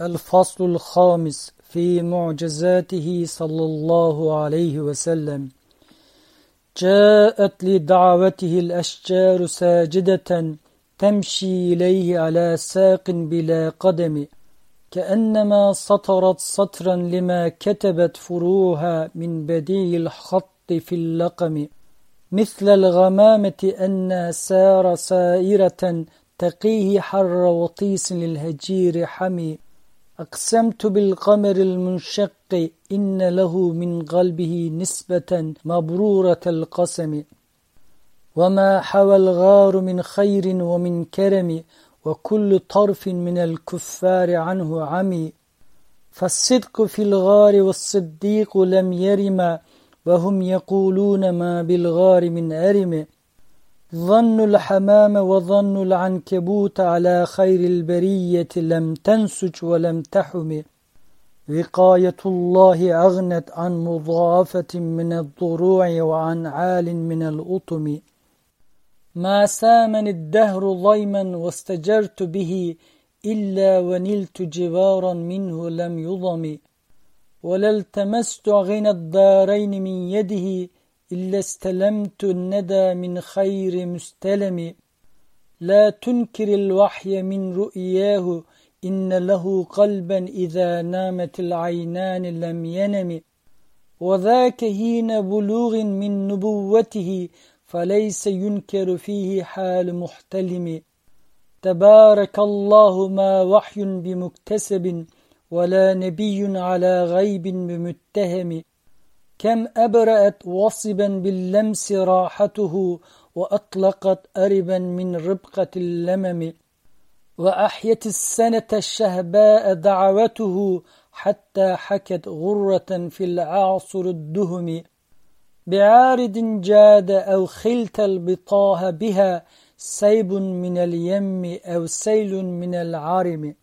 الفصل الخامس في معجزاته صلى الله عليه وسلم. جاءت لدعوته الأشجار ساجدة تمشي إليه على ساق بلا قدم كأنما سطرت سطرا لما كتبت فروها من بديع الخط في اللقم. مثل الغمامة أن سار سائرة تقيه حر وطيس للهجير حمي. أقسمت بالقمر المنشق إن له من قلبه نسبة مبرورة القسم. وما حوى الغار من خير ومن كرم وكل طرف من الكفار عنه عمي. فالصدق في الغار والصديق لم يرم وهم يقولون ما بالغار من أرم. ظن الحمام وظن العنكبوت على خير البرية لم تنسج ولم تحم. وقاية الله أغنت عن مضاعفة من الضروع وعن عال من الأطم. ما سامن الدهر ضيما واستجرت به إلا ونلت جوارا منه لم يضم. ولا التمست غنى الدارين من يده إلا استلمت الندى من خير مستلم. لا تنكر الوحي من رؤياه إن له قلبا إذا نامت العينان لم ينم. وذاك هين بلوغ من نبوته فليس ينكر فيه حال محتلم. تبارك الله ما وحي بمكتسب ولا نبي على غيب بمتهم. كم أبرأت وصبا باللمس راحته وأطلقت أربا من ربقة اللمم وأحيت السنة الشهباء دعوته حتى حكت غرة في العاصر الدهم. بعارض جاد أو خلت البطاه بها سيب من اليم أو سيل من العرم.